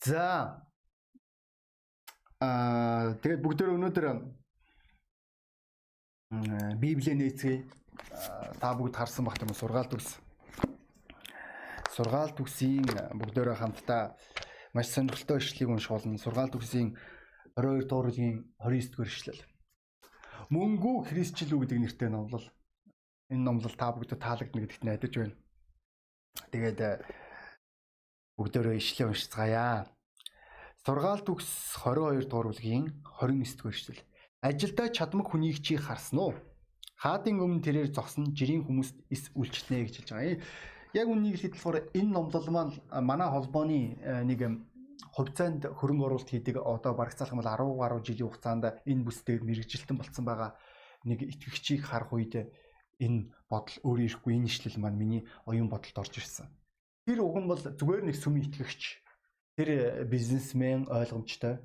За аа тэгээд бүгдөө өнөөдөр Библийн нээцгээ та бүгд харсан багт юм сургаалт үгс. Сургаалт үгсийн бүгдөө хамтдаа маш сонирхолтой ишлэгийг унших болно. Сургаалт үгсийн 22 дугаар бүлгийн 29 дугаар ишлэл. Мөнгүү Христчил үү гэдэг нэртэй номлол. Энэ номлол та бүгд таалагдана гэдэгт найдаж байна. Тэгээд бүгдөө ишлээ уншицгаая. Сургаалт үгс 22 дугаар бүлгийн 29 дугаар ишлэл. Ажилдаа чадмаг хүнийг чи харсан уу? Хаадын өмнө тэрээр зогсон жирийн хүмүүст эс үлчтнэ гэж хэлж байгаа. Яг үнийг хэлэхэд болохоор энэ номлол маань манай холбооны э, нэг хувьцаанд хөрөнгө оруулалт хийдэг одоо барагцаалах юм бол 10 гаруй жилийн хугацаанд энэ бүсдээр мэрэгжилтэн болцсон байгаа нэг итгэгчийг харах үед энэ бодол өөрөө ирэхгүй энэ ишлэл маань миний оюун бодолд орж ирсэн. Тэр уг нь бол зүгээр нэг сүм итгэгч тэр бизнесмен ойлгомжтой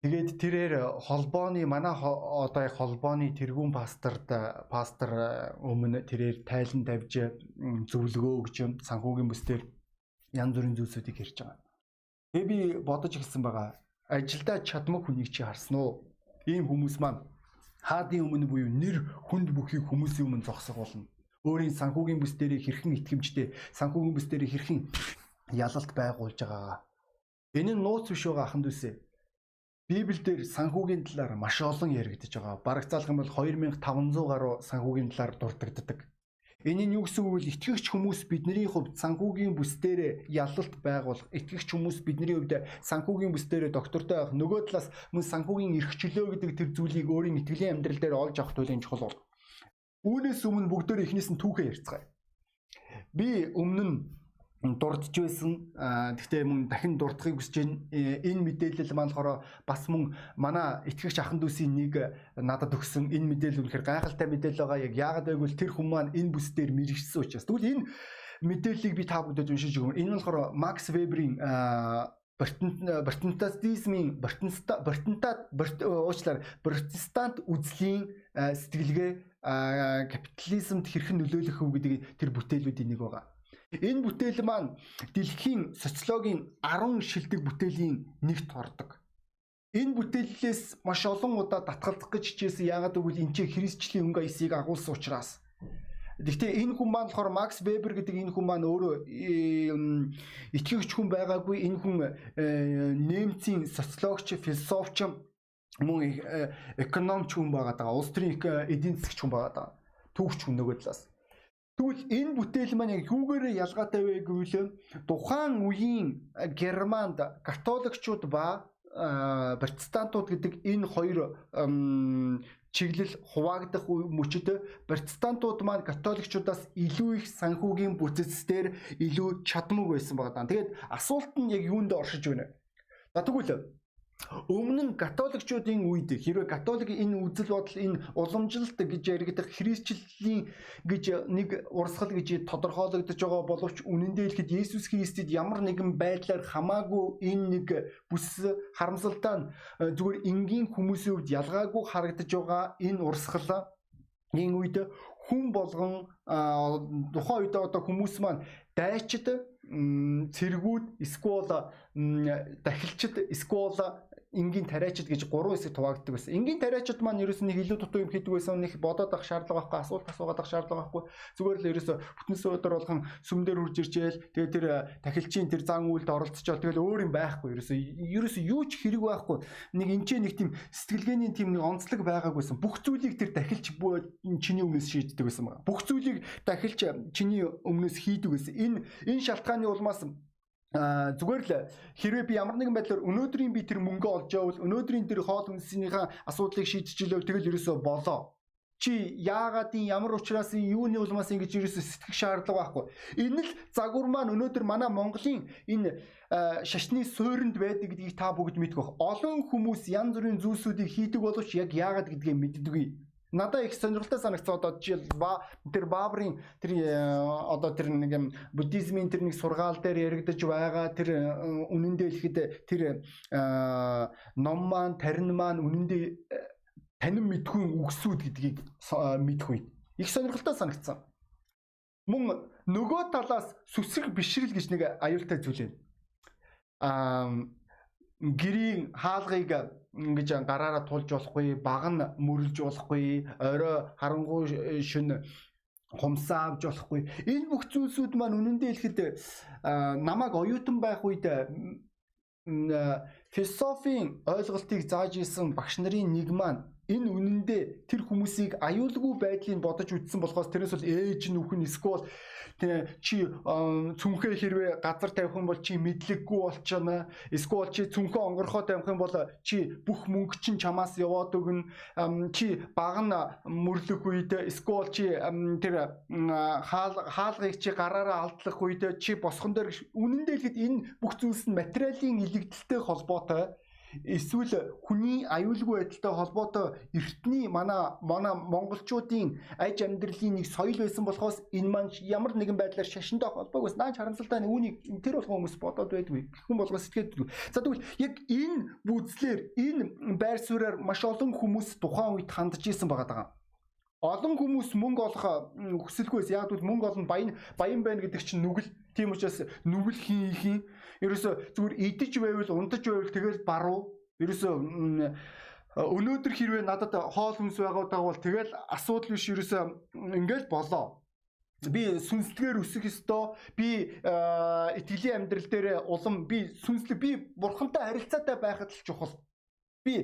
Тэгээд тэрээр холбооны манай одоо яг холбооны тэргүүн пасторд пастор өмнө тэрээр тайлан тавьж зөвлөгөө өгч санхүүгийн бүсдэр янз бүрийн зүйлсүүдийг ярьж байгаа. Тэгээ би бодож ирсэн байгаа. Ажилдаа чадмаг хүнийг чи харсан уу? Ийм хүмүүс маань хаадын өмнө буюу нэр хүнд бүхий хүмүүсийн өмнө зогсох болно. Өөрийн санхүүгийн бүс дээрээ хэрхэн итгэмжтэй, санхүүгийн бүс дээрээ хэрхэн ялалт байгуулж байгаагаа. Энэ нь нууц биш байгаа аханд үсэ Библиэлд санхүүгийн талаар маш олон яригдж байгаа. Бараг заалах юм бол 2500 гаруй санхүүгийн талаар дурддагддаг. Энэ нь юу гэсэн үг вэ? Итгэгч хүмүүс бидний хувьд санхүүгийн бүс дээр ялалт байгуулах, итгэгч хүмүүс бидний хувьд санхүүгийн бүс дээр доктортой байх, нөгөө талаас мөн санхүүгийн эрх чөлөө гэдэг тэр зүйлийг өөрийн итгэлийн амьдрал дээр олж авах туйлын чухал бол. Үүнээс өмнө бүгдөө эхнээс нь түүхээ ярьцгаая. Би өмнө нь дурдж байсан. Гэхдээ мөн дахин дурдахыг хүсэж байна. Э, энэ мэдээлэл болохоор бас мөн манай итгэгч ахын дүүсийн нэг надад өгсөн энэ мэдээлэл үнэхээр гайхалтай мэдээлэл байгаа. Яг яагаад гэвэл тэр хүн маань энэ бүс дээр мэрэгчсэн учраас. Тэгвэл энэ мэдээллийг би та бүдэд уншиж өгнө. Энэ болохоор Макс Веберийн протестантизмын протестантат уучлаар протестант үзлийн сэтгэлгээ капитализмд хэрхэн нөлөөлөх вэ гэдэг тэр бүтээлүүдийн нэг байгаа. Энэ бүтээл маань дэлхийн социологийн 10 шилдэг бүтээлийн нэгт ордог. Энэ бүтээлээс маш олон удаа татгалзах гэж хичээсэн яагаад гэвэл энэ чинь христчлийн өнгө аясыг агуулсан учраас. Гэхдээ энэ хүн маань болохоор Макс Вебер гэдэг энэ хүн маань өөрөө итгэгч хүн байгаагүй энэ хүн э, нэмцийн социологч, философч мөн э, экономч хүн байгаа даа. Улс төрийн эдийн засгч хүн байгаа даа. Түүхч хүн нөгөө талаас. Тэгвэл энэ бүтээл маань яг юугаараа ялгаатай вэ гэвэл тухайн үеийн Германд католикчууд ба протестантууд гэдэг энэ хоёр чиглэл хуваагдах мөчөд протестантууд маань католикчуудаас илүү их санхүүгийн бүтцээр илүү чадмаг байсан байгаа даа. Тэгээд асуулт нь яг юунд оршиж байна? За тэгвэл Өмнө нь католикчуудын үед хэрвээ католик энэ үзэл бодол энэ уламжилт гэж яригдах христчлийн гэж нэг урсгал гэж тодорхойлогдож байгаа боловч үнэн дээр хэлэхэд Есүс Христэд ямар нэгэн байдлаар хамаагүй энэ нэг бүс харамсалтай нь э, зүгээр энгийн хүмүүсийн хувьд ялгаагүй харагдаж байгаа энэ урсгал энэ үед хүн болгон тухайн үед одоо хүмүүс маань дайчид цэргүүд эсвэл дахилчид эсвэл энгийн тариачид гэж гурван хэсэг хуваагддаг байсан. Энгийн тариачид маань ерөөс нэг илүү дутуу юм хийдэг байсан. Нэг бодоод авах шаардлага байхгүй, асуулт асуугаад авах шаардлага байхгүй. Зүгээр л ерөөсө бүтэнс өдөр болгон сүмдэр хурж иржээл тэгээ тэр тахилчийн тэр зан үйлд оролцчихвол тэгэл өөр юм байхгүй. Ерөөсө ерөөсө юу ч хэрэг байхгүй. Нэг энэ ч нэг тийм сэтгэлгээний тийм нэг онцлог байгаагүйсэн. Бүх зүйлийг тэр тахилч чиний өмнөөс шийддэг байсан байна. Бүх зүйлийг тахилч чиний өмнөөс хийдэг байсан. Энэ энэ шалтгааны улмаас а зүгээр л хэрвээ би ямар нэгэн байдлаар өнөөдрийн би тэр мөнгө олж явал өнөөдрийн тэр хоол хүнсийнхаа асуудлыг шийдчихлөө тэгэл ерөөсөө болоо. Чи яагаад ин ямар учраас юуны улмаас ингэж ерөөсөө сэтгэх шаардлага байхгүй? Энэ л загвар маань өнөөдөр манай Монголын энэ шашны суурьнд байдаг гэдгийг та бүгд мэдэх бах олон хүмүүс янз бүрийн зүйлсүүдийг хийдэг боловч яг яагаад гэдгийг мэддэггүй Надад их сонирхолтой санагдсан одоо жишээл тэр Баабрын тэр э, одоо тэр нэг юм буддизмын тэр нэг сургаал дээр яригдж байгаа тэр э, үнэндээ хэлэхэд тэр э, ном маань тарин маань үнэндээ танин мэдгүй үгсүүд гэдгийг мэдэх үед их сонирхолтой санагдсан. Мөн нөгөө талаас сүсрэг бишрэл гэж нэг аюултай зүйл байна. аа гэрийн хаалгыг ингэж гараараа тулж болохгүй, баг нь мөрлж болохгүй, орой харангуй шин хумсаа авч болохгүй. Энэ бүх зүйлсүүд маань үнэндээ хэлэхэд намайг оюутан байх үед философийн ойлголтыг зааж исэн багш нарын нэг маань энэ үнэндээ тэр хүмүүсийг аюулгүй байдлыг бодож үтсэн болохоос тэрнээс бол ээж нөхөн эсвэл чи цүнхээ хэрвээ газар тавих юм бол чи мэдлэггүй болчихно. Эсвэл чи цүнхээ онгорхоо тавих юм бол чи бүх мөнгө чинь чамаас яваад өгнө. Чи баг нь мөрлөх үед эсвэл чи тэр хаалгыг чи гараараа алдлах үед чи босхон дээр үнэн дээр хэд энэ бүх зүйлс нь материалын илэгдэлтэй холбоотой эсвэл хүний аюулгүй байдалтай холбоотой эртний манай манай монголчуудын аж амьдралын нэг соёл байсан болохоос энэ маань ямар нэгэн байдлаар шашинтай холбоог ус наач харамсалтай үүнийг тэр болгон хүмүүс бодоод байдгүй хүн болгоо сэтгэдэг. За тэгвэл яг энэ бүзлэр энэ байр сууриаар маш олон хүмүүс тухайн үед хандж исэн байгаа даа олон хүмүүс мөнгө олох хүсэлгүйс яг бол мөнгө олон баян баян байна гэдэг чинь нүгэл. Тийм учраас нүгэл хийн хийн ерөөсө зүгээр идэж байвал унтаж байвал тэгэл баруу. Ерөөсө өнөөдөр хэрвээ надад хоол хүнс байгаа бол тэгэл асуудал биш. Ерөөсө ингээл болоо. Би сүнслэгээр өсөх ёстой. Би итгэлийн амьдрал дээр улам би сүнслэг би бурхантай харилцаатай байхад л чухал би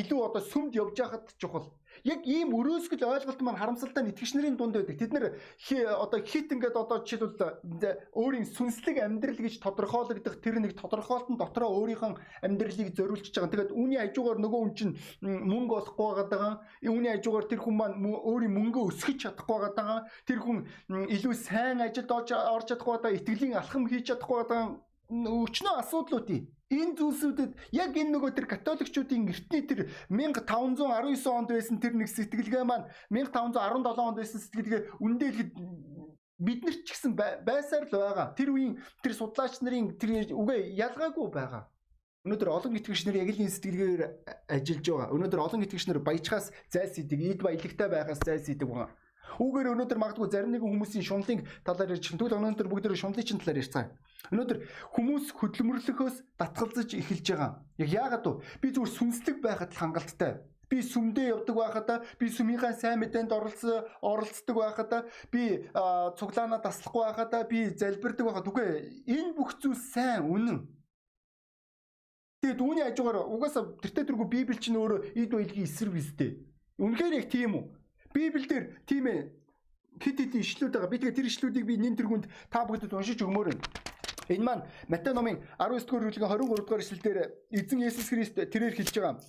илүү одоо сүмд явж байхад чухал Яг ийм өрөөсгөл ойлголт маань харамсалтай нэтгэгч нарын дунд байдаг. Тэд нэр одоо хит ингээд одоо жишээлбэл өөрийн сүнслэг амьдрал гэж тодорхойлогдох тэр нэг тодорхойлтон дотроо өөрийнхөө амьдралыг зориулж байгаа. Тэгээд үүний хажуугаар нөгөө хүн чинь мөнгө олохгүй байгаа. Үүний хажуугаар тэр хүн маань өөрийн мөнгөө өсгөж чадахгүй байгаа. Тэр хүн илүү сайн ажилд орж чадахгүй байгаа. Итгэлийн алхам хийж чадахгүй байгаа. Өчнөө асуудлуудыг Энэ зүйлсүүдэд яг энэ нөгөө тэр католикчуудын эртний тэр 1519 онд байсан тэр нэг сэтгэлгээ маань 1517 онд байсан сэтгэлгээ үндэ хэлэхэд бид нар ч гэсэн байсаар л байгаа. Тэр үеийн тэр судлаач нарын тэр үгээ ялгаагүй байгаа. Өнөөдөр олон итгэгч нар яг л энэ сэтгэлгээр ажиллаж байгаа. Өнөөдөр олон итгэгч нар баяжхаас зайлсхийдэг, эд баялагтай байхаас зайлсхийдэг байгаа. Үүгээр өнөөдөр магадгүй зарим нэгэн хүмүүсийн шунлын талаар ярьж тэгвэл өнөөдөр бүгд шунлын талаар ярьцгаая. Өнөөдөр хүмүүс хөдөлмөрлөхөөс татгалзаж эхэлж байгаа. Яг яагаад вэ? Би зүгээр сүнслэг байхад л хангалттай би сүмдээ явдаг байхадаа би сүмийнхаа сайн мэдээнд оролцсон оролцдог байхадаа би цуглаанаа таслахгүй байхадаа би залбирдаг байхад үгүй энэ бүх зүйл сайн үнэн Тэгээд үүний хажуугаар угаасаа тэртээ тэргүй Библи чинь өөрөө эд баялагын эсрэг үстэй. Үнэхээр яг тийм үү? Библиэлд тийм ээ хит хит ишлүүд байгаа. Би тэгээ тэр ишлүүдийг би нэн тэргүнд та бүхэнд уншиж өгмөр байна. Энэ маань Матай номын 19 дугаар бүлгийн 23 дугаар ишлэлдэр эзэн Есүс Христ тэрээр хэлж байгаа.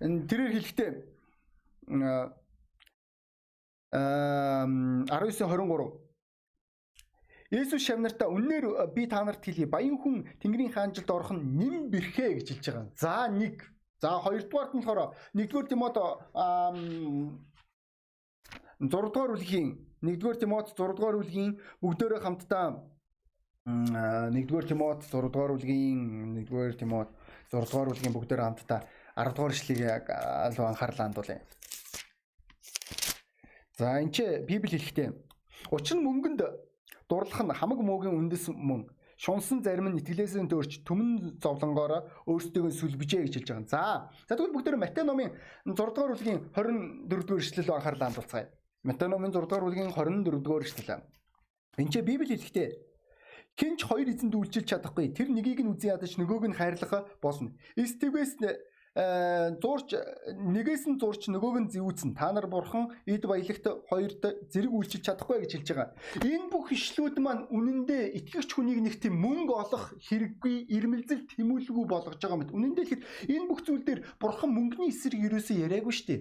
Тэрээр хэлэхдээ аа 19:23 Есүс шавнартаа үннээр би та нарт хэлье баян хүн Тэнгэрийн хаанчлалд орох нь нэм бэрхэ гэж хэлж байгаа. За нэг За хоёрдугаарт нь болохоор 1-р Тимот 6-р бүлгийн 1-р Тимот 6-р бүлгийн бүгдөө хамтдаа 1-р Тимот 6-р бүлгийн 1-р Тимот 6-р бүлгийн бүгдөө хамтдаа 10-р ишлэгийг алуу анхаарлаа хандуулъя. За энэ ч Библи хэлэхдээ учир нь мөнгөнд дурлах нь хамаг муугийн үндэс мөн шунсан зарим нь итгэлээсээ төрч төмөн зовлонгоор өөрсдөө сүлбэжээ гэж хэлж байгаа. За. За тэгвэл бүгд Матай номын 6 дугаар бүлгийн 24 дугаар эшлэл анхаарлаа хандуулцгаая. Матай номын 6 дугаар бүлгийн 24 дугаар эшлэл. Энд чи Библи хэлэхдээ хинч хоёр эзэнд үйлчилж чадахгүй тэр нёгийг нь үзэн ядаж нөгөөг нь хайрлах болно. Стивээс Э, зурч нэгээс нь зурч нөгөөг нь зэвүүцэн та нар бурхан эд баялагт хоёрт зэрэг үйлчилж чадахгүй гэж хэлж байгаа. Энэ бүх ишлүүд маань үнэндээ итгэгч хүнийг нэг тийм мөнгө олох хэрэггүй ирмэлзэл тэмүүлгүй болгож байгаа мэт. Үнэндээ ихэд энэ бүх зүйл дээр бурхан мөнгөний эсрэг юусоо яриаггүй шүү дээ.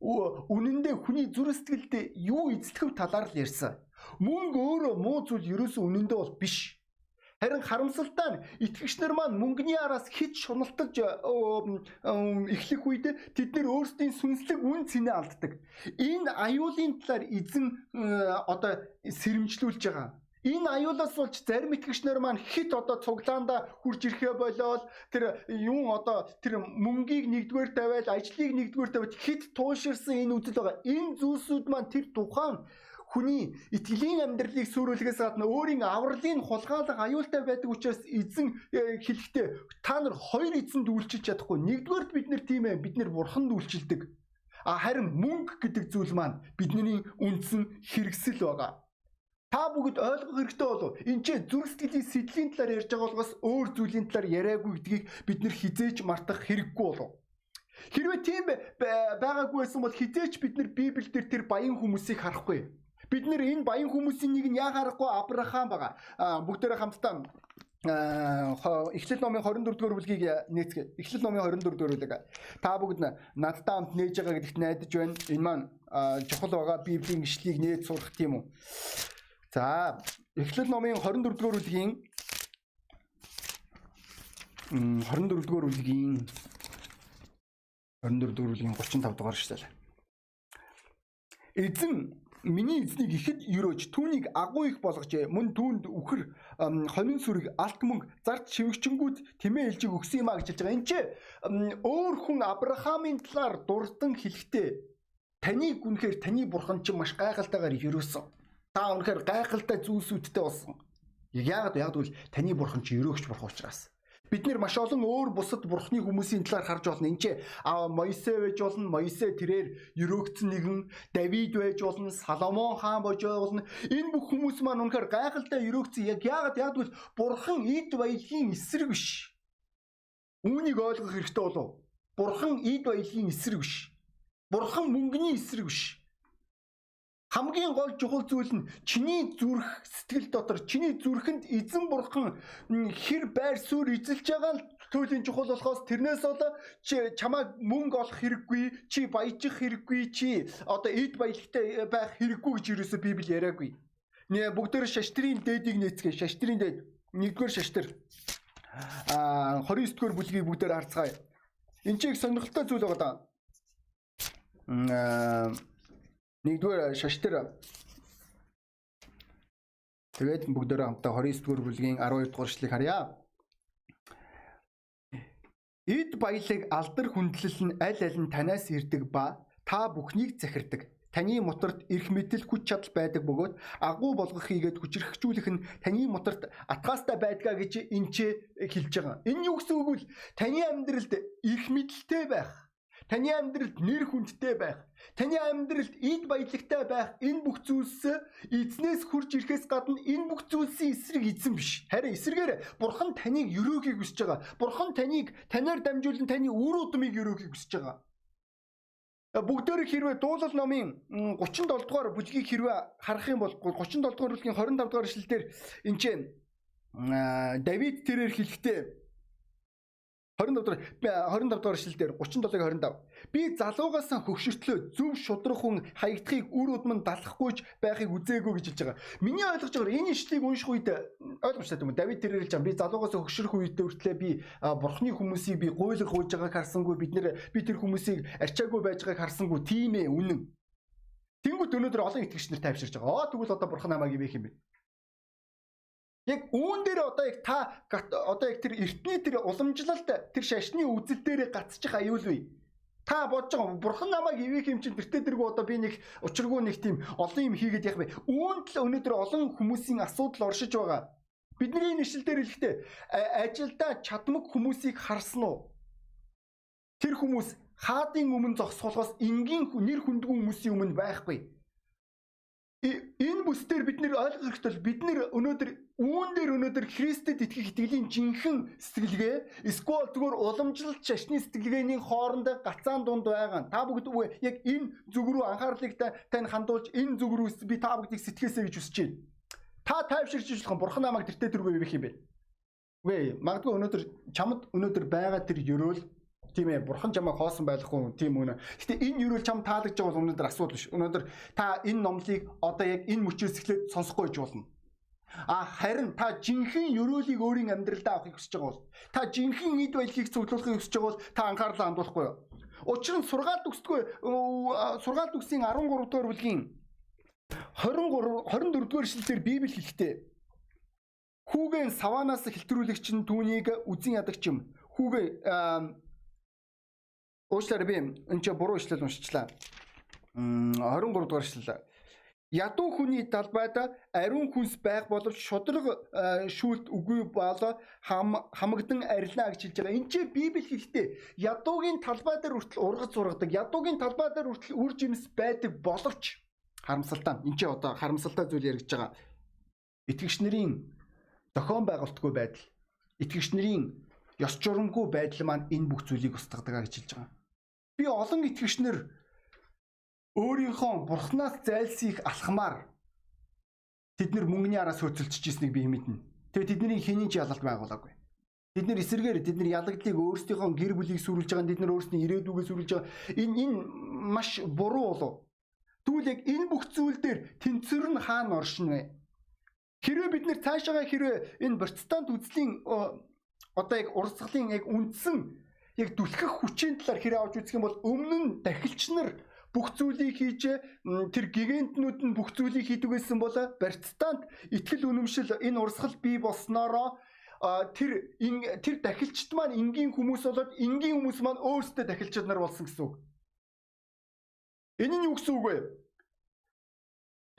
Үнэндээ хүний зүрх сэтгэлдээ юу эзлэхв талаар л ярьсан. Мөнгө өөрөө муу зүйл ерөөсөө үнэндээ бол биш Харин харамсалтай нь итгэгч нар маань мөнгөний араас хит шуналтаж эхлэх үед тэд нэр өөрсдийн сүнслэг үн цэнэ алддаг. Энэ аюулын талаар эзэн одоо сэрэмжлүүлж байгаа. Энэ аюулаас болж зарим итгэгч нар маань хит одоо цуглаанда хурж ирэхэ болоод тэр юун одоо тэр мөнгийг нэгдүгээр тавиал ажлыг нэгдүгээр тавиад хит тууширсан энэ үзэл байгаа. Энэ зүйлсүүд маань тэр тухайн хүний итгэлийн амьдралыг сүрүүлгээс гадна өөрийн авралын хулгайлах аюултай байдаг учраас эзэн э, хэлэхдээ та нар хоёр эзэнд үйлчилж чадахгүй. Нэгдүгээрт бид нэр тийм ээ бид нэр бурханд үйлчилдэг. А харин мөнгө гэдэг зүйл маань бидний үндсэн хэрэгсэл байгаа. Та бүгд ойлгох хэрэгтэй болов. Энд чи зүрх сэтгэлийн сэдлийн талаар ярьж байгаа болохоос өөр зүйлийн талаар яриаггүй гэдгийг бид нэр хизээж мартах хэрэггүй болов. Хэрвээ тийм байгаагүй байсан бол хизээч бид нар Библиэлд тэр баян хүмүүсийг харахгүй. Бид нэр энэ баян хүмүүсийн нэг нь яа харахгүй Авраам байгаа. Бүгдээрээ хамтдаа Эхлэл номын 24 дугаар бүлгийг нээцгээ. Эхлэл номын 24 дугаар бүлэг. Та бүгд надтай хамт нээж байгаа гэдэгт найдаж байна. Энэ маань чухал байгаа Библийн ишлийг нээж сурах тийм үү. За, Эхлэл номын 24 дугаар бүлгийн 24 дугаар бүлгийн 24 дөрвөлгийн 35 дугаар шүлэл. Эзэн миний эзнийг ихэд өрөөж түүнийг агуу их болгожээ. Мөн түүнд үхэр хонин сүрэг алт мөнгө зарт шивгчэнгүүд тэмээ илжиг өгсөн юм а гэж хэлж байгаа. Энд чи өөр хүн Авраамийн талаар дурдан хэлэхдээ таны гүнхээр таны бурхан чинь маш гайхалтайгаар өрөөсөн. Та үнэхээр гайхалтай зүйлсүүдтэй болсон. Яг яг тэгвэл таны бурхан чи өрөөгч бурхан учраас. Бид нэр маш олон өөр бусад бурхны хүмүүсийн талаар харж болно. Энд чи Моисе байж болно, Моисе тэрээр өрөөгдсөн нэгэн, Давид байж болно, Соломон хаан болж болно. Энэ бүх хүмүүс маань үнэхээр гайхалтай өрөөгдсөн. Яг яагаад яагвал бурхан эд баялагын эсрэг биш. Үүнийг ойлгох хэрэгтэй болов. Бурхан эд баялагын эсрэг биш. Бурхан мөнгөний эсрэг биш. Хамгийн гол чухал зүйл нь чиний зүрх сэтгэл дотор чиний зүрхэнд эзэн бурхан хэр байр суурь эзэлж байгаа л төлөлийн чухал болохоос тэрнээс бол чи чамайг мөнгө олох хэрэггүй чи баяжих хэрэггүй чи одоо эд баялагтай байх хэрэггүй гэж юусоо Библи яриаггүй. Нэ бүгдээр шаштрын дээдийг нээцгээ шаштрын дээд нэгдүгээр шаштар а 29 дугаар бүлгийг бүгдээр харцгаая. Энд чиг сонирхолтой зүйл байгаа да. Нэгдүгээр шаштар Тэгээд бүгдөө хамтаа 29 дугаар бүлгийн 12 дугаар эшлэгийг харъя. Эд баялаг алдар хүндлэл нь аль аль нь танаас ирдэг ба та бүхнийг захирдаг. Таны моторт эрх мэдэл хүч чадал байдаг бөгөөд агуу болгох хийгээд хүчрхэгжүүлэх нь таны моторт атгаастай байдгаа гэж энэ хэлж байгаа. Энэ юу гэсэн үг вэ? Таны амьдралд эрх мэдэлтэй байх Таны амьдралд нэр хүндтэй байх, таны амьдралд эд баялагтай байх энэ бүх зүйлс эзнээс хурж ирэхээс гадна энэ бүх зүйлсийн эсрэг эзэн биш. Харин эсрэгээр Бурхан таныг өрөөгийг хүсэж байгаа. Бурхан таныг танаар дамжуулан таны үр удмыг өрөөгийг хүсэж байгаа. Бүгдээр хэрвээ дуулал номын 37 дугаар бүлгийг хэрвээ харах юм бол 37 дугаар бүлгийн 25 дугаар эшлэлдэр энэ ч Давид тэрээр хэлэхдээ 25 дугаар 25 дугаар эшлэлдэр 37-ыг 25. Би залуугаас хөгшөртлөө зөв шудрах хүн хаягдахыг үр удман далахгүй байхыг үзээгүй гэж хэлж байгаа. Миний ойлгож байгаагаар энэ ишлэлийг унших үед ойлгомжтой юм. Давид тэрээр хэлж байгаа. Би залуугаас хөгшөрөх үед хүртлээ би бурхны хүмүүсийг би гуйлах хууж байгааг харсангүй бид нэр би тэр хүмүүсийг арчаагүй байж байгааг харсангүй тийм ээ үнэн. Тэнгүүт өнөөдөр олон итгэгч нар тайвширч байгаа. Аа тэгвэл одоо бурхан намайг ивэх юм бэ? Яг үүн дээр одоо яг та одоо яг тэр эртний тэр уламжлалт тэр шашны үзэл дээр гацчих аюулгүй. Та бодож байгаа бурхан намайг ивэх юм чинь тэртээ дэргүү одоо би нэг учиргүй нэг тийм олон юм хийгээд яах вэ? Үүнд л өнөөдөр олон хүмүүсийн асуудал оршиж байгаа. Бидний нэшил дээр хэлэхдээ ажилдаа чадмаг хүмүүсийг харсан уу? Тэр хүмүүс хаадын өмнө зогсохоос энгийн нэр хүндгүй хүмүүсийн өмнө байхгүй энэ бүс дээр бид нэр ойлгох хэрэгтэй бол бид нэр өнөөдөр үүн дээр өнөөдөр Христэд итгэх итгэлийн жинхэнэ сэтгэлгээ эсвэл зүгээр уламжлалт шашны сэтгэлгээний хооронд гацаан дунд байгаа. Та бүгд яг энэ зүг рүү анхаарлыг тань хандуулж энэ зүг рүү би та бүгдийг сэтгэхээсэй гэж хүсэж байна. Та тайвширч ижлэх бурхан намайг тэртээ төргөө ивэх юм бэ. Үгүй магадгүй өнөөдөр чамд өнөөдөр байгаа тэр ёроол Тийм ээ, бурхан чамайг хоосон байхгүй тийм үнэ. Гэтэ энэ юу л чам таалагдж байгаа бол өнөөдөр асуудал биш. Өнөөдөр та энэ номлыг одоо яг энэ мөчөөс эхлээд сонсохгүй байж болно. А харин та жинхэнэ ёроолыг өөрийн амьдралдаа авахыг хүсэж байгаа бол та жинхэнэ эд баялагийг цуглуулахыг хүсэж байгаа бол та анхаарлаа хандуулахгүй юу? Учир нь сургаалт өгсдгүй сургаалт өгсийн 13 дугаар бүлгийн 23 24 дугаар эшлэлээр Библи хэлэхдээ хүүгэн саванаас хэлтрүүлэгч нь түүнийг үзэн ядагч юм. Хүүгээ Уучлаарай би энэ ч буруу ишлэл уншчлаа. 23 дугаар ишлэл. ядуу хүний талбайд ариун хүнс байх боловч шудраг шүүлт үгүй болоо хамагдан арилна гэж хэлж байгаа. Энд чи Библи хэлэхдээ ядуугийн талбай дээр хүртэл ургац ургадаг, ядуугийн талбай дээр хүртэл үр жимс байдаг боловч харамсалтай. Энд чи одоо харамсалтай зүйл яригдж байгаа. Итгэгч нарын зохион байгуулалтгүй байдал, итгэгч нарын ёс журамгүй байдал маань энэ бүх зүйлийг устгадаг гэж хэлж байгаа. Би олон итгэгч нар өөрийнхөө бурхнаас зайлсхийх алхмаар тэд нэр мөнгөний араас хөөцөлдөж би мэднэ. Тэгээ тэдний хинийн ч ялалт байгуулаагүй. Бид нэр эсэргээр тэд нэр ялагдлыг өөрсдийнхөө гэр бүлийг сүрүүлж байгаа, тэд нэр өөрсдийн ирээдүгөө сүрүүлж байгаа. Энэ энэ маш буруу болов. Тэгвэл яг энэ бүх зүйл дээр тэнцвэр нь хаана оршино вэ? Хэрвээ бид нэр цаашаага хэрвээ энэ протестант үзлийн одоо яг урсгалын яг үндсэн яг түлхэх хүчийн талаар хэрэг авч үзэх юм бол өмнө нь дахилч нар бүх зүйлийг хийж тэр гигантнүүд нь бүх зүйлийг хийдэг байсан бол Бертстант итгэл үнэмшил энэ урсгал бий болсноороо тэр тэр дахилчт маань энгийн хүмүүс болоод энгийн хүмүүс маань өөрсдөө дахилчид нар болсон гэсэн үг. Энэ нь юу гэсэн үг вэ?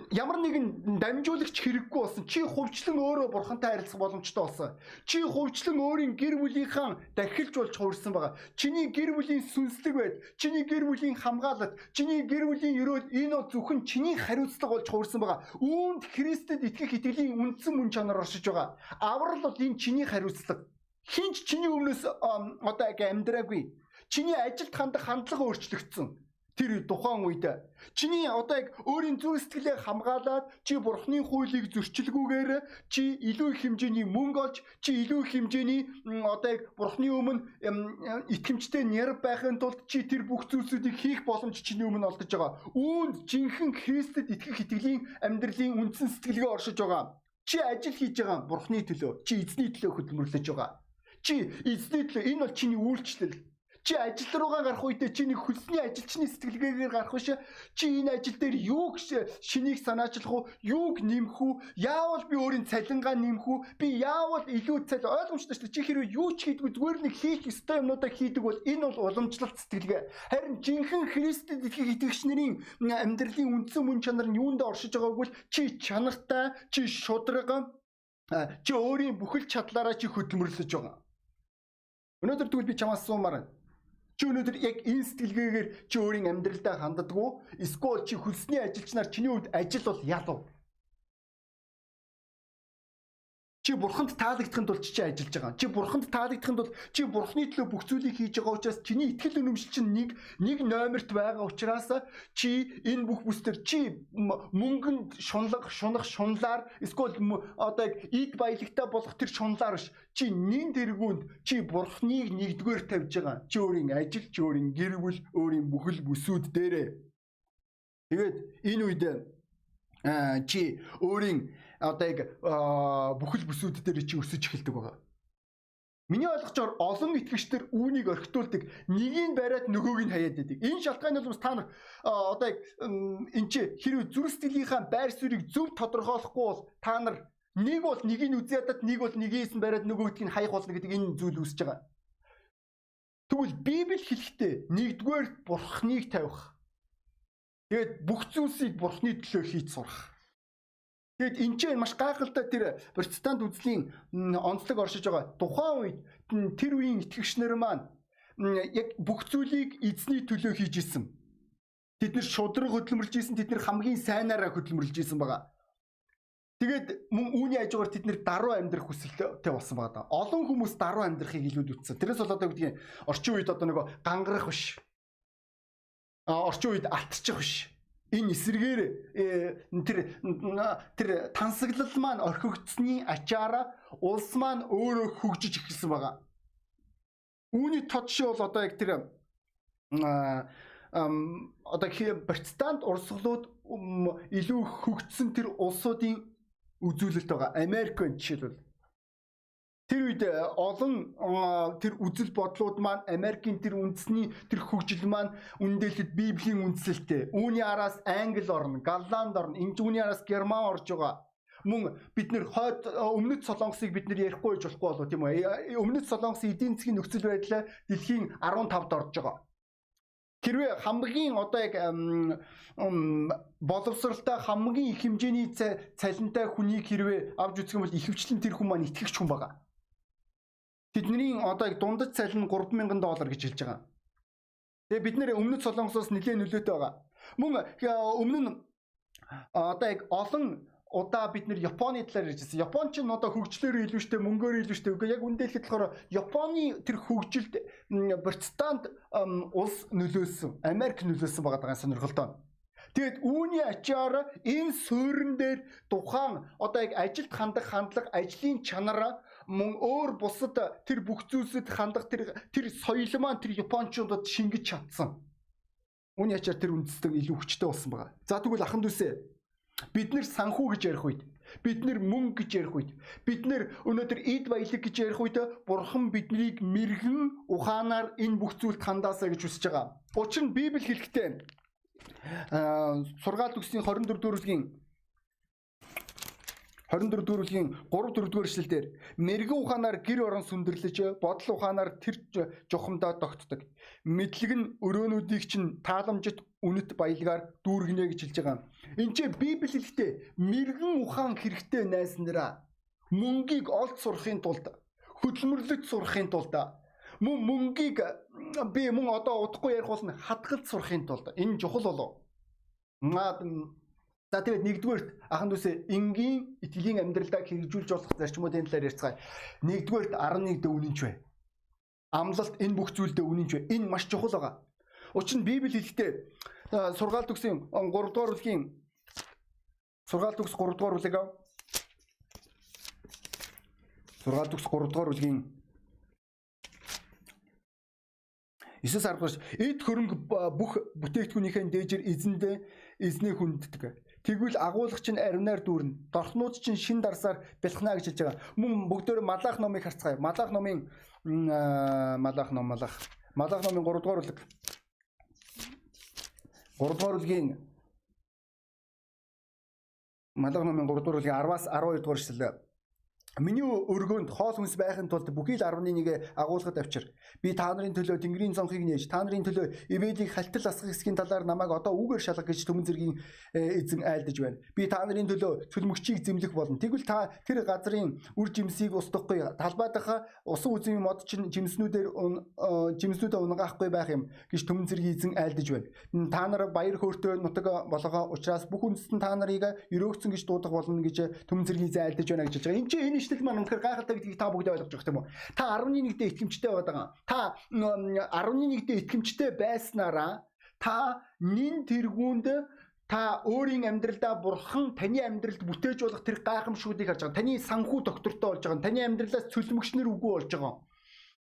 Ямар нэгэн дамжуулагч хэрэггүй болсон. Чи хувьчлан өөрөө бурхантай харилцах боломжтой болсон. Чи хувьчлан өөрийн гэр бүлийнхаа дахилж болж хуурсан байгаа. Чиний гэр бүлийн сүнслэг байд, чиний гэр бүлийн хамгаалалт, чиний гэр бүлийн өрөөл энэ бол зөвхөн чиний хариуцлага болж хуурсан байгаа. Үүнд Христэд итгэх итгэлийн үндсэн мөн чанар оршиж байгаа. Аврал бол энэ чиний хариуцлага. Хинч чиний өмнөөс одоо амьдраагүй. Чиний ажилд хандах хандлага өөрчлөгдсөн тэр тухайн үед чиний одоо яг өөрийн зүрх сэтгэлээ хамгаалаад чи бурхны хуулийг зөрчилгүйгээр чи илүү их хэмжээний мөнгө олж чи илүү их хэмжээний одоо яг бурхны өмнө итгэмжтэй нэр байхын тулд чи тэр бүх зүйлсүүдийг хийх боломж чиний өмнө олдож байгаа. Үүнд жинхэнэ Христэд итгэх итгэлийн амьдралын үндсэн сэтгэлгээ оршиж байгаа. Чи ажил хийж байгаа бурхны төлөө, чи эзний төлөө хөдөлмөрлөж байгаа. Чи эзний төлөө энэ бол чиний үйлчлэл Чи ажил руугаа гарах үедээ чи нэг хөлсний ажилчны сэтгэлгээгээр гарах биш. Чи энэ ажил дээр юуг шинийг санаачлах уу? Юуг нэмэх үү? Яавал би өөрийн цалингаа нэмэх үү? Би яавал илүү цал ойлгомжтой шүү дээ. Чи хэрвээ юу ч хийдгүй зүгээр нэг хийх ёстой юмнуудаа хийдэг бол энэ бол уламжлалт сэтгэлгээ. Харин жинхэнэ Христэд итгэх итгэгч нарын амьдралын үндсэн мөн чанар нь юунд оршиж байгааг бол чи чанартай, чи шудраг, чи өөрийн бүхэл чадлаараа чи хөдөлмөрлөж байгаа. Өнөөдөр тэгвэл би чамаас суумаар Чи өнөөдөр яг энэ сэтгэлгээгээр чи өөрийн амьдралдаа ханддаггүй эсвэл чи хөлсний ажилчнаар чиний хувьд ажил бол ялуу. Чи бурханд таалагдахын тулд чи ажиллаж байгаа. Чи бурханд таалагдахын тулд чи бурхны төлөө бүх зүйлийг хийж байгаа учраас чиний итгэл үнэмшил чинь нэг нэг номерт байгаа учраас чи энэ бүх бүсдэр чи мөнгөнд шунлах, шунах шунлаар эсвэл одоо яг ид баялагтай болох тэр шунлаар биш. Чи нин тэргүүнд чи бурхныг нэгдүгээр тавьж байгаа. Чи өөрийн ажил, чи өөрийн гэр бүл, өөрийн бүхэл бүсүүд дээрээ. Тэгээд энэ үед чи өөрийн одоо яг бүхэл бүсүүд дээр чи өсөж эхэлдэг байгаа. Миний ойлгочоор олон итгэгчдэр үүнийг орхитуулдаг. Нэгийг бариад нөгөөг нь хаяад байдаг. Энэ шалтгааны бол та нар одоо яг эн чи хэрвээ зүрх сэтгэлийнхаа байр суурийг зөв тодорхойлохгүй бол та нар нэг бол нэгийг нь үзээ ядаад нэг бол нэгээс нь бариад нөгөөдгийг нь хаях болно гэдэг энэ зүйл үүсэж байгаа. Тэгвэл Библи хэлэхдээ нэгдүгээр бурхныг тавих. Тэгээд бүх зүйлсийг бурхны төлөө хийж сурах. Тэгэд энэ ч маш гайхалтай тэр протестант үзлийн онцлог оршиж байгаа. Тухайн үед тэр үеийн итгэгчнэр маань яг бүх зүйлийг эзний төлөө хийж исэн. Тэд нэр шудраг хөдөлмөрлж исэн, тэд нэр хамгийн сайнаараа хөдөлмөрлж исэн байгаа. Тэгээд мөн үүний хажуугаар тэд нэр даруй амьдрах хүсэлтэй болсон байгаа да. Олон хүмүүс даруй амьдрахыг илүүд үтсэн. Тэрээс бол одоо гэдгийг орчин үед одоо нөгөө гангарах биш. А орчин үед алтчих биш энэ эсрэгээр э, тэр тэр тансаглал маань орхигдсны ачаараа улс маань өөрөө хөгжиж эхэлсэн байгаа. Үүний тодши бол одоо яг тэр одоо протестант урсгалууд илүү хөгжсөн тэр улсуудын үзүүлэлт байгаа. Америкийн жишээлбэл Тэр үед э, олон тэр үзэл бодлууд маань Америкийн тэр үндэсний тэр хөгжил маань үндэлэхэд Библийн үндсэлтэй. Үүний араас Англи орно, Голланд орно, энэ үүний араас Герман орж байгаа. Мөн бид нэр хойд э, өмнөд Солонгосыг бид нэр ярихгүй байж болохгүй болов тийм үү? Өмнөд Солонгосын эдийн засгийн нөхцөл байдал дэлхийн 15-д орж байгаа. Хэрвээ хамгийн одоо яг боловсралтай хамгийн их хэмжээний цалинтай хүнийг хэрвээ авч үзэх юм бол ихэвчлэн тэр хүн маань итгэгч хүн байгаа. Тэдний одоо яг дундаж цалин 3000 доллар гэж хэлж байгаа. Тэгээ бид нэр өмнөд Солонгосоос нэлээд нөлөөтэй байгаа. Мөн өмнө нь одоо яг олон удаа бид нэр Японы талаар ярьжсэн. Япон ч н одоо хөгжлөөр илүү штэ мөнгөөр илүү штэ. Үгүй яг үндэлэхэд болохоор Японы тэр хөгжилд протестант улс нөлөөсөн, Америк нөлөөсөн байгаа сонирхолтой. Тэгэд үүний ачаар энэ суурин дээр тухайн одоо яг ажилд хандах хандлага, ажлын чанар мөн өөр бусад тэр бүх зүйлсэд хандах тэр тэр соёл маань тэр Япончуудад шингэж чадсан. Үүний ачаар тэр үндэстэг илүү хүчтэй болсон байгаа. За тэгвэл ахын дүүсээ Бид нэр санхүү гэж ярих үед бид нэр мөнгө гэж ярих үед бид нэр өнөөдөр эд баялаг гэж ярих үед бурхан биднийг мэрэгэн ухаанаар энэ бүх зүйлд хандаасаа гэж хүсэж байгаа. Учир нь Библи хэлэхдээ сургаал төгсгийн 24 дөрөвгийн 24 дөрөвлийн 3 4-р эшлэлдэр мэрэгэн ухаанаар гэр орон сүндэрлэж бодол ухаанаар тэр жухамдаа тогтдог. Мэдлэг нь өрөөнүүдийг чинь тааламжит үнэт баялгаар дүүргэнэ гэж хэлж байгаа. Энд чи Библи хэлэхдээ мэрэгэн ухаан хэрэгтэй найс нараа мөнгийг олд сурахын тулд хөдөлмөрлөж сурахын тулд мөн мөнгийг би мөн одоо удахгүй ярих бол хадгалж сурахын тулд энэ чухал болов. За тэгээд нэгдүгээрт ахан дүүсээ энгийн итгэлийн амьдралдаа хэрэгжүүлж болох зарчмуудын талаар ярьцгаая. Нэгдүгээрт 11 дэ үнэнч бай. Амлалт энэ бүх зүйлдээ үнэнч бай. Энэ маш чухал байгаа. Учир нь Библи хэлэхдээ сургаалт төгсийн 3 дугаар бүлгийн сургаалт төгс 3 дугаар бүлэг аа. Сургаалт төгс 3 дугаар бүлгийн 9 сард эд хөрөнгө бүх бүтээгдэхүүнийхээ дээжээр эзэндээ эзний хүнддэг. Тэгвэл агуулгач нь аривнаар дүүрнэ. Дорхнууд чинь шин дарсаар бэлхнаа гэж хэлж байгаа. Мөн бүгдөө Малах номыг харцгаая. Малах номын Малах ном Малах. Малах номын 3 дугаар бүлэг. 3 дугаар бүлгийн Малах номын 3 дугаар бүлгийн 10-аас 12 дугаар эшлэл Миний өргөөнд хоол хүнс байхын тулд бүхий л 11-ийг агуулгад авчир. Би та нарын төлөө Тэнгэрийн цонхыг нээж, та нарын төлөө Ивэлийг халтал асгах хэсгийн талаар намайг одоо үгээр шалгах гэж түмэн зэргийн э, эзэн айлдаж байна. Би та нарын төлөө цөлмөгчийг зэмлэх болно. Тэгвэл та тэр газрын үр жимсийг устгахгүй. Талбайдах усан үзмийн мод чинь жимснүүдээр э, жимснүүдээ унгаахгүй байх юм гэж түмэн зэргийн эзэн айлдаж байна. Та нар баяр хөөртэй нутаг болгоо учраас бүх үндэстэн та нарыг өрөөгцөн гэж дуудах болно гэж түмэн зэргийн эзэн айлдаж байна гэж хэлж байгаа. Энд чинь ишлэл маань үнэхээр гайхалтай гэдгийг та бүгд ойлгож байгаа юм уу? Та 11-д итгэмжтэй байгаа. Та 11-д итгэмжтэй байснараа та нин тэргуунд та өөрийн амьдралдаа бурхан таны амьдралд бүтээж болох тэр гайхамшгуудыг харж байгаа. Таны санхүү доктортой болж байгаа. Таны амьдралаас цөлмөгчнөр үгүй болж байгаа.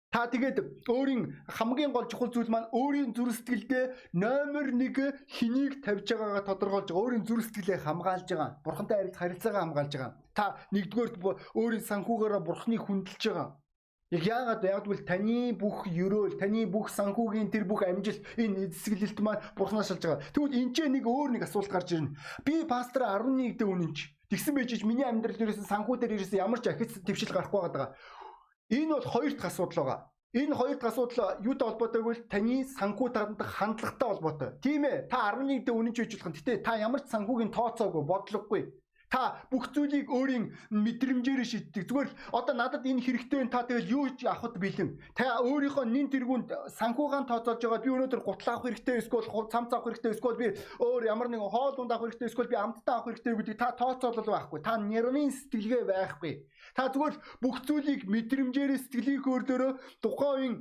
Та тэгээд өөрийн хамгийн гол чухал зүйл маань өөрийн зүрх сэтгэлдээ номер 1 хэнийг тавьж байгаагаа тодорхойлж. Өөрийн зүрх сэтгэлээ хамгаалж байгаа. Бурхантай харилцаагаа хамгаалж байгаа. Та нэгдүгээр өөрийн санхүүгээрээ бурхныг хүндэлж байгаа. Яг яагаад яг гэвэл таны бүх ерөөл, таны бүх санхүүгийн тэр бүх амжилт энэ эзэсгэлэлт маань бурхнаас шалж байгаа. Тэгвэл энэ ч нэг өөр нэг асуулт гарч ирнэ. Би пастор 11 дэх үнэнч. Тэгсэн байж миний амьдрал дээрээс санхүү дээр ерөөсөн ямар ч ахиц твшил гарахгүй байгаа. Энэ бол хоёр дахь асуудал байгаа. Энэ хоёр дахь асуудал юутай холбоотой гэвэл таны санхүү тандах хандлагатай холбоотой. Тийм ээ. Та 11 дэх үнэн ч хийж болох. Гэтэ та ямар ч санхүүгийн тооцоогүй, бодлогогүй. Та бүх зүйлийг өөрийн мэдрэмжээр шийддэг. Зүгээр одоо надад энэ хэрэгтэй та тэгэл юу ч авахд бэлэн. Та өөрийнхөө нин тэргуунд санхугаан тооцоолж байгаа би өнөөдөр гутал авах хэрэгтэй эсвэл цамц авах хэрэгтэй эсвэл би өөр ямар нэгэн хоол унд авах хэрэгтэй эсвэл би амттай авах хэрэгтэй гэдэг та тооцоолол байхгүй. Та нэрвийн сэтгэлгээ байхгүй. Та зүгээр бүх зүйлийг мэдрэмжээр сэтгэлийн хөөрлөөрөө тухайн үеийн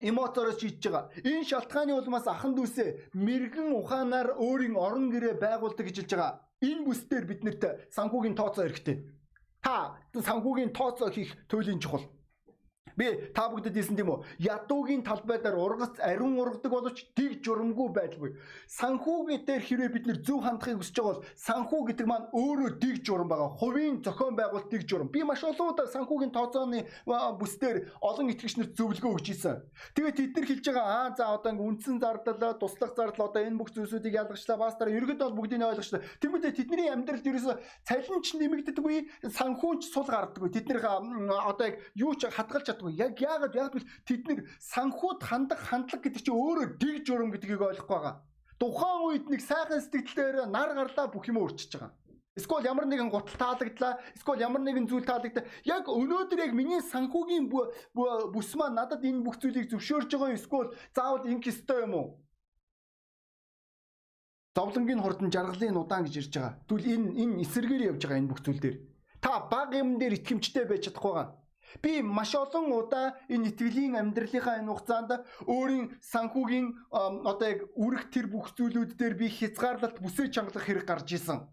эмоцоороос шийдэж байгаа. Энэ шалтгааны улмаас ахан дүүсээ мэрэгэн ухаанаар өөрийн орон гэрээ байгуулдаг гэж хэлж байгаа. Энэ бүс дээр биднэрт санхүүгийн тооцоо хэрэгтэй. Та санхүүгийн тооцоо хийх туйлын чухал. Би та бүгдэд хэлсэн тийм үү? Ядуугийн талбай дээр ургац ариун ургадаг боловч тэг журамгүй байдалгүй. Санхүүгийн дээр хэрвээ бид нэр зөв хандахыг хүсэж байгаа бол санхүү гэдэг маань өөрөө тэг журам байгаа. Хувийн зохион байгуулалт тэг журам. Би маш олон удаа санхүүгийн тооцооны бүсдэр олон итгэгчнэрт зөвлөгөө өгч ийсэн. Тэгээд тэд нар хэлж байгаа аа за одоо ингээ үндсэн зардал, туслах зардал одоо энэ бүх зүйлсүүдийг ялгачлаа. Баастар ерөөд бол бүгдийг ойлгочлаа. Тэгмэдээ тэдний амьдралд ерөөсө цалинч нэмэгддэггүй, санхүүнч сул гардаггүй. Тэд нэр одоо яг юу ч хадгалж ойлгохгүй. Яг яагаад яагаад гэвэл тэд нэр санхуд хандах хандлага гэдэг чинь өөрөө дэг журам гэдгийг ойлгохгүй байгаа. Тухайн үед нэг сайхан сэтгэлээр нар гарлаа бүх юм өөрчиж байгаа. Эсвэл ямар нэгэн гутал таалагдлаа, эсвэл ямар нэгэн зүйл таалагдаа. Яг өнөөдөр яг миний санхүүгийн бүс маань надад энэ бүх зүйлийг зөвшөөрж байгаа. Эсвэл заавал инх ёстой юм уу? Зовлонгийн хурдан жаргалын удаан гэж ирж байгаа. Тэгвэл энэ энэ эсэргээр явж байгаа энэ бүх зүйл дээр. Та баг юм дээр итгэмжтэй байж чадахгүй байгаа. Би маш олон удаа энэ итгэлийн амьдралынхаа энэ хугацаанд өөрийн санхүүгийн одоо яг үрэх тэр бүх зүйлүүд дээр би хязгаарлалт бүсээ чангалах хэрэг гарч исэн.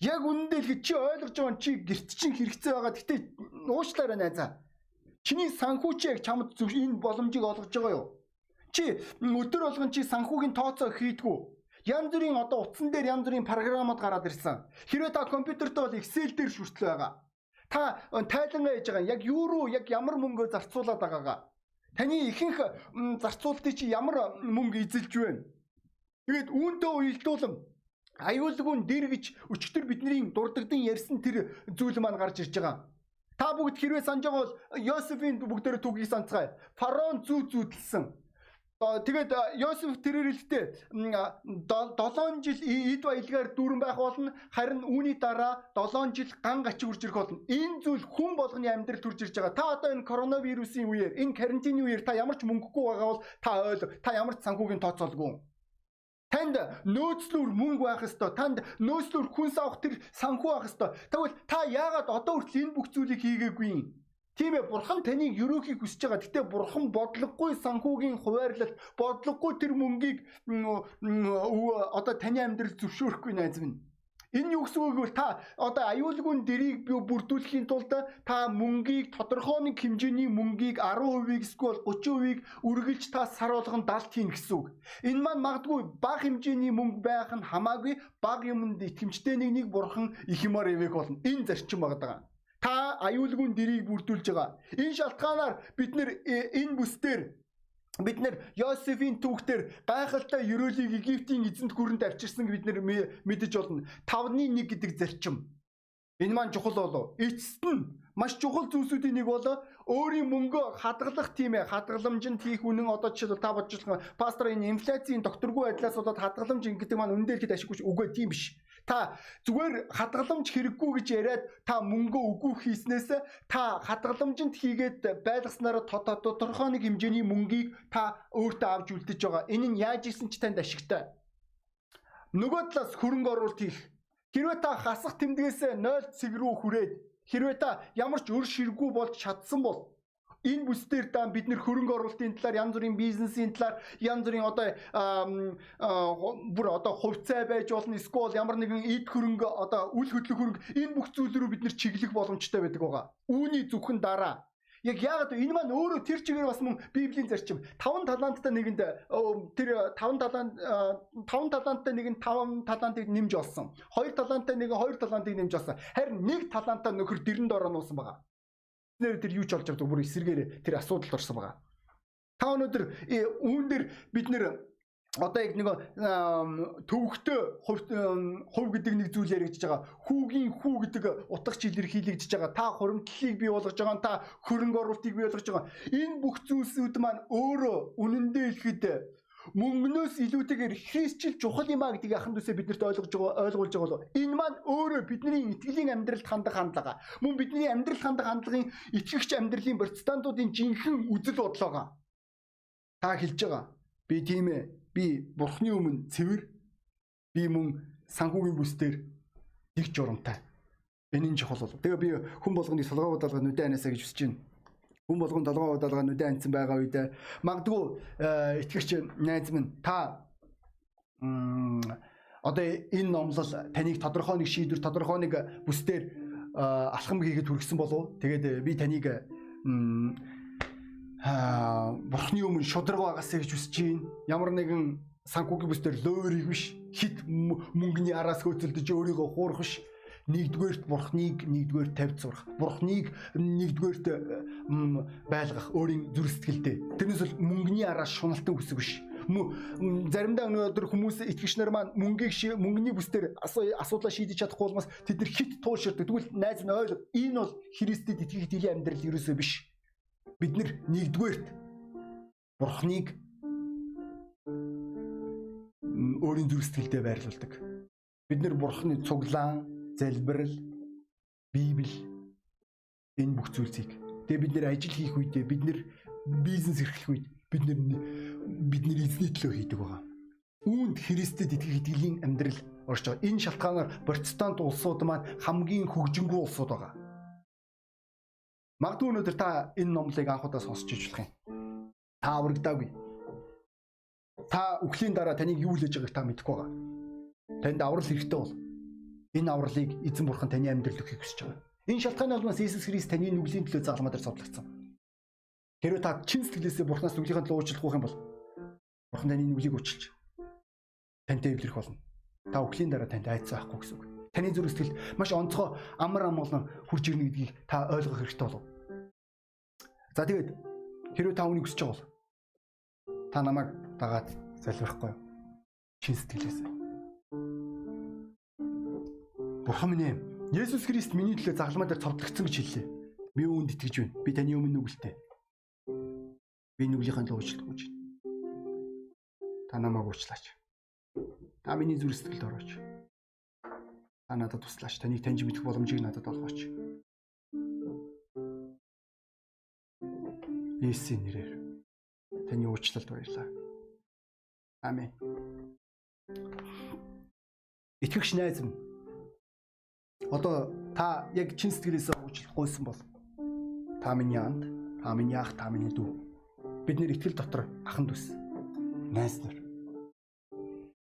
Яг үнэндээ л чи ойлгож байгаа чи гэрт чинь хэрэгцээ байгаа. Гэтэ уучлаарай найзаа. Чиний санхүү чи яг чамд зөв энэ боломжийг олгож байгаа юу? Чи өдөр болгон чи санхүүгийн тооцоо хийдгүү. Янз бүрийн одоо утсан дээр янз бүрийн програмууд гараад ирсэн. Хэрвээ та компьютертэй бол Excel дээр шүртэл байгаа. Та тайлангаа хийж байгаа яг юу руу яг ямар мөнгөө зарцуулаад байгаагаа. Таны ихэнх зарцуултыг чи ямар мөнгө эзэлж байна? Тэгээд үүнтэй уялдуулан аюулгүй дэр гэж өчтөр бидний дурддагдсан ярьсан тэр зүйл маань гарч ирж байгаа. Та бүгд хэрвээ санаж байгаа бол Йосефийн бүгдээр түгийг санацгаая. Фараон зүү зүүдэлсэн. Тэгээд Йосеф тэрээр хэлдэг 7 жил эд баялгаар дүүрэн байх болно харин үүний дараа 7 жил ган гач үрж ирэх болно. Энэ зүйл хүн болгоны амьдралд төрж ирж байгаа. Та одоо энэ коронавирусын үеэр энэ карантины үеэр та ямар ч мөнгөгүй байгаа бол та ойл та ямар ч санхүүгийн тооцоолгүй. Танд нөөцлөөр мөнгө байх ёстой. Танд нөөцлөөр хүнс авах тэр санхүү байх ёстой. Тэгвэл та яагаад одоо хүртэл энэ бүх зүйлийг хийгээгүй юм? Тийм ээ бурхан таныг ерөөхийг хүсэж байгаа. Гэтэ бурхан бодлогогүй санхүүгийн хуваарлалт, бодлогогүй тэр мөнгийг одоо таны амьдрал зөвшөөрөхгүй найз минь. Энэ юу гэсэн үг вэ? Та одоо аюулгүй дэрийг бүрдүүлэхийн тулд та мөнгийг тодорхой нэг хэмжээний мөнгийг 10%-ийг эсвэл 30%-ийг үргэлж та сар болгон далд хийн гэсэн үг. Энэ маань магадгүй бага хэмжээний мөнгө байх нь хамаагүй бага юмд итгэмжтэй нэг нэг бурхан их юмар ивэх болно. Энэ зарчим байгаа. Та аюулгүй дэрийг бүрдүүлж байгаа. Энэ шалтгаанаар бид нэр э, энэ бүсдэр бид нэр Йосефийн түүхтэр гайхалтай ерөөлийг Египтийн эзэнт гүрэнд авчирсан бид нэр мэдэж болно. 5-ны 1 гэдэг зарчим. Энэ маань чухал болов. Эцэст нь маш чухал зүйлсүүдийн нэг бол өөрийн мөнгөө хадгалах тийм ээ хадгаламжинд хийх үнэн одоо жишээл та байгаа пастор энэ инфляцийн докторгүй байдлаас болоод хадгаламж гэдэг маань үнэн дээр хэд ашиггүй үгүй тийм биш Та зүгээр хадгаламж хэрэггүй гэж яриад та мөнгө үгүй хийснээс та хадгаламжинд хийгээд байлгаснараа тодорхой нэг хэмжээний мөнгийг та өөртөө авч үлдэж байгаа. Энэ нь яаж исэн ч танд ашигтай. Нөгөө талаас хөрөнгө оруулалт хийх. Хэрвээ та хасах тэмдгээс 0 цэг рүү хүрээд хэрвээ та ямар ч өр ширгүү болж чадсан бол энэ бүс дээр дан бид нэр хөрөнгө оруулалтын талаар янз бүрийн бизнесийн талаар янз бүрийн одоо бүр одоо хувьцаа байж болно эсвэл ямар нэгэн эд хөрөнгө одоо үл хөдлөх хөрөнгө энэ бүх зүйл рүү бид нэр чиглэх боломжтой байдаг байгаа. Үүний зөвхөн дараа Яг яагаад энэ маань өөрөө тэр чигээр бас мөн Библийн зарчим 5 таланттай нэгэнд тэр 5 талант 5 таланттай нэг нь 5 талантыг нэмж олсон. 2 таланттай нэг нь 2 талантыг нэмж олсон. Харин нэг талантаа нөхөр дэрэнд ороо нуусан байгаа нэр тэр юу ч олж авдаг бүр эсэргээр тэр асуудалд орсон байгаа. Та өнөөдөр үүн дээр бид нэр одоо яг нэг төвөгтэй хувь гэдэг нэг зүйл яригдж байгаа. Хүүгийн хүү гэдэг утгач илэрхийлэгдэж байгаа. Та хуримтлалыг бий болгож байгаа. Та хөрөнгө оруулалтыг бий болгож байгаа. Энэ бүх зүйлсүүд маань өөрөө үнэндээ ихэд мөнгнөөс илүүтэйгээр Христчил чухал юм а гэдгийг ахын дүүсээ биднэрт ойлгож байгаа ойлгуулж байгаа болов. Энэ маань өөрөө бидний итгэлийн амьдралд хандах хандлага. Мөн бидний амьдрал хандах хандлагын итгэгч амьдралын протестантуудын жинхэнэ үзэл бодлогоо. Та хэлж байгаа. Би тийм ээ. Би бурхны өмнө цэвэр. Би мөн санхүүгийн бүсдэр нэг журамтай. Нь чухал болов. Тэгээ би хүн болгоны солгоо бодлого нүдэ анасаа гэж хүсэж байна хүн болгон долгоо удаалгаа нүдэ анцсан байгаа үед магадгүй э, итгэгч найз минь та одоо энэ номлол таныг тодорхой нэг шийдвэр тодорхой нэг бүсдэр э, алхам хийгээд хүргэсэн болов тэгээд би таныг бурхны өмнө шудраг байгаасаа гэж хүсэж байна. Ямар нэгэн санхүүгийн бүсдэр лөөрийг биш хит мөнгөний араас хөөцөлдөж өөрийгөө хуурах биш нэгдүгээрт бурхныг нэгдүгээр тавьж сурах. Бурхныг нэгдүгээрт байлгах өөрийн зүрх сэтгэлдээ. Тэрнээс бол мөнгөний араас шуналтан хүсэх биш заримдаа өнөөдөр хүмүүс итгэгч нар маань мөнгийг мөнгөний бүсдэр асуудлаа шийдэж чадахгүй болмоос тэд нар хит тууширдаг. Тэгвэл найз нь ойл энэ бол Христэд итгэх итгэлийн амьдрал ерөөсөө биш. бид нар нэгдүгээрт Бурхныг өөрийн зүрх сэтгэлдээ байрлуулдаг. Бид нар Бурхны цуглаан, залбирал, Библи энэ бүх зүйлсийг тэгээ бид нэр ажил хийх үедээ бид нэр бизнес эрхлэх үед бид нэр бид нэр эзний төлөө хийдэг байгаа. Үүнд Христэд итгэх итгэлийн амьдрал орж байгаа. Энэ шалтгаанаар протестант улсууд маань хамгийн хөгжингүй улсууд байгаа. Магадгүй өнөөдөр та энэ номлыг анхудаа сонсч иж болох юм. Та аврагдаагүй. Та үхлийн дараа таныг юу л хийж байгааг та мэдэхгүй байгаа. Танд аврал хэрэгтэй бол энэ авралыг эзэн бурхан таны амьдралд өгөхийг хүсэж байгаа. Энэ шалтгааны улмаас Иесус Христ таны нүглийн төлөө загалмаа дээр цовдлогдсон. Хэрвээ та чин сэтгэлээсээ Бурханаас нүглийнхаа төлөө уучлахгүй юм бол Бурхан таны нүглийг уучилж тантай эвлэрэх болно. Та өглөөний дараа танд айцсан байхгүй гэсэн үг. Таны зүрх сэтгэл маш онцгой амар ам болон хурж ирнэ гэдгийг та ойлгох хэрэгтэй болов. За тэгээд хэрвээ та үнийг хүсэж байгаа бол та намайг дагаад залбирахгүй чин сэтгэлээсээ. Бурхан минь ээ Есүс Христ миний төлөө загалмаа дээр цовдлогдсон гэж хэллээ. Би үүнд итгэж байна. Би таны өмнө нүгэлтэй. Би нүглийнхаа л уучлалт гүйж байна. Та намайг уучлаач. Та миний зүрх сэтгэлд орооч. Та надад туслаач. Таныг таньж мэдэх боломжийг надад олгооч. Есүсийн нэрээр таны уучлалт баярлаа. Амен. Итгэгч найз минь одоо та яг чин сэтгэлээсээ уучлах гойсон бол та миний анд, та миний ах, та миний дүү. Бид нэр итгэл дотор ахан дүүс. Найз нар.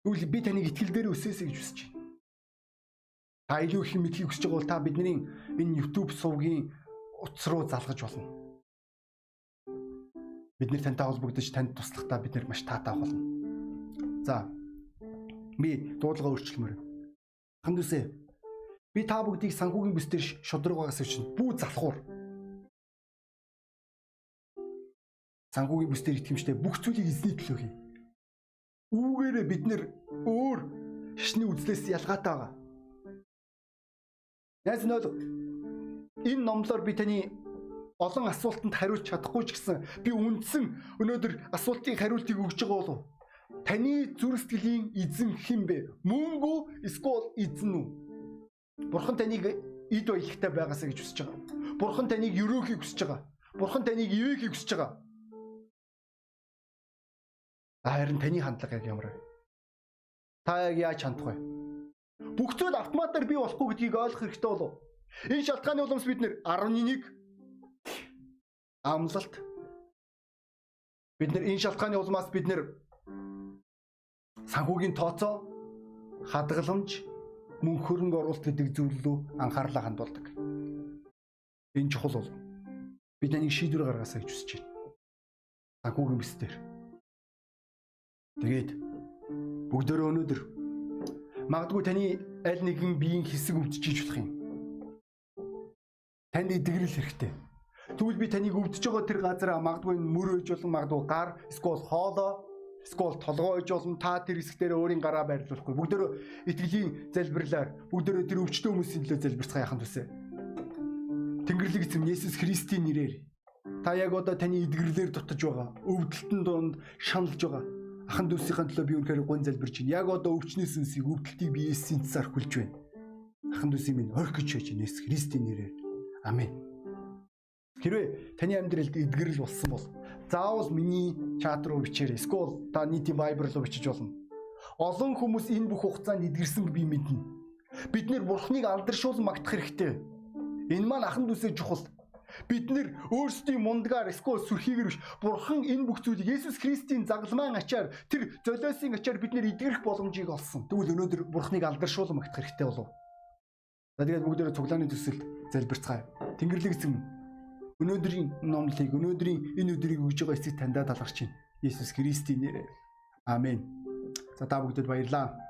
Тэгвэл би таныг итгэл дээр өсөөсэй гэж хүсэж байна. Та илүү их мэдхийг хүсэж байгаа бол та бидний энэ YouTube сувгийн утас руу залгаж болно. Бид нэр тантай холбогдож танд туслахдаа бид нэр маш таатай болно. За. Би дуудлага өөрчлөмөр. Хандүсээ Би та бүгдийг санхүүгийн бүс дээр шудраг байгаас чинь бүү залхуур. Санхүүгийн бүс дээр итгэмжтэй бүх зүйлийг эзний төлөө хий. Үүгээрээ бид нэр өөр шашны үзлээс ялгаатай байгаа. Яаж нөл энэ номлоор би таны олон асуултанд хариулж чадахгүй ч гэсэн би үндсэн өнөөдөр асуултын хариултыг өгж байгаа болов таны зүрх сэтгэлийн эзэн хэн бэ? Мөн үү эсвэл эзэн үү? Бурхан таныг эд баялагтай байгаасаа гэж хүсэж байгаа. Бурхан таныг өрөөхийг хүсэж байгаа. Бурхан таныг ивэхийг хүсэж байгаа. Харин таны хандлага яг ямар вэ? Та яг яаж хандах вэ? Бүх зүйл автоматар бий болохгүй гэдгийг ойлгох хэрэгтэй болов. Энэ шалтгааны уламс бид нэр 11 амлалт бид нэр энэ шалтгааны улмаас бид нэр санхүүгийн тооцоо хадгаламж мөн хөрөнгө оруулалт гэдэг зүйл рүү анхаарлаа хандуулдаг. Энэ чухал бол бид нэг шийдвэр гаргаасаа гэж хүсэж байна. Санхүүгийн бүс дээр. Тэгээд бүгдөө өнөөдөр магадгүй таны аль нэгэн биеийн хэсэг өвдөж болох юм. Танд идэгрэл хэрэгтэй. Тэгвэл би таныг өвдөж байгаа тэр газараа магадгүй мөр өж болон магадгүй гар эсвэл хоолоо Эсвэл толгой иж олон та тэр хэсгээр өөрийн гараа байрлуулахгүй. Бүгдөө итгэлийн залбирлаар бүгдөө тэр өвчтөө хүмүүсийн төлөө залбирцгаа яхан төсөө. Тэнгэрлэг эзэм Есүс Христийн нэрээр та яг одоо таны эдгэрлэр дутаж байгаа. Өвдөлтөн донд шаналж байгаа. Ахан дүүсийн төлөө би үнэхээр гон залбирч байна. Яг одоо өвчнөөс үнсийг өвдөлтийг би Есүсийн цасаар хүлж байна. Ахан дүүсийн минь орх гэж байж Есүс Христийн нэрээр. Амен. Хэрвээ таны амьдралд эдгэрэл болсон бол заавал миний чат руу бичээрэй. Эсвэл та нийтийн Viber руу бичиж болно. Олон хүмүүс энэ бүх хугацаанд эдгэрсэн би мэднэ. Бид нэр бурхныг алдаршуулан магтах хэрэгтэй. Энэ маань ахан дүүсээ чухал. Бид нэр өөрсдийн мундагаар эсвэл сүрхийгэр биш бурхан энэ бүх зүйлийг Есүс Христийн загалмайн ачаар тэр золиосын ачаар бид нэр эдгэрэх боломжийг олсон. Тэгвэл өнөөдөр бурхныг алдаршуулан магтах хэрэгтэй болов. За тэгээд бүгдээрээ цуглааны төсөлд залбирцгаая. Тэнгэрлэг эзэн Өнөөдрийн номлыг өнөөдрийн энэ өдрийг өгж байгаа эцэг таньдаа талархаж байна. Иесус Христийн нэрээр. Амен. За та бүгдэд баярлалаа.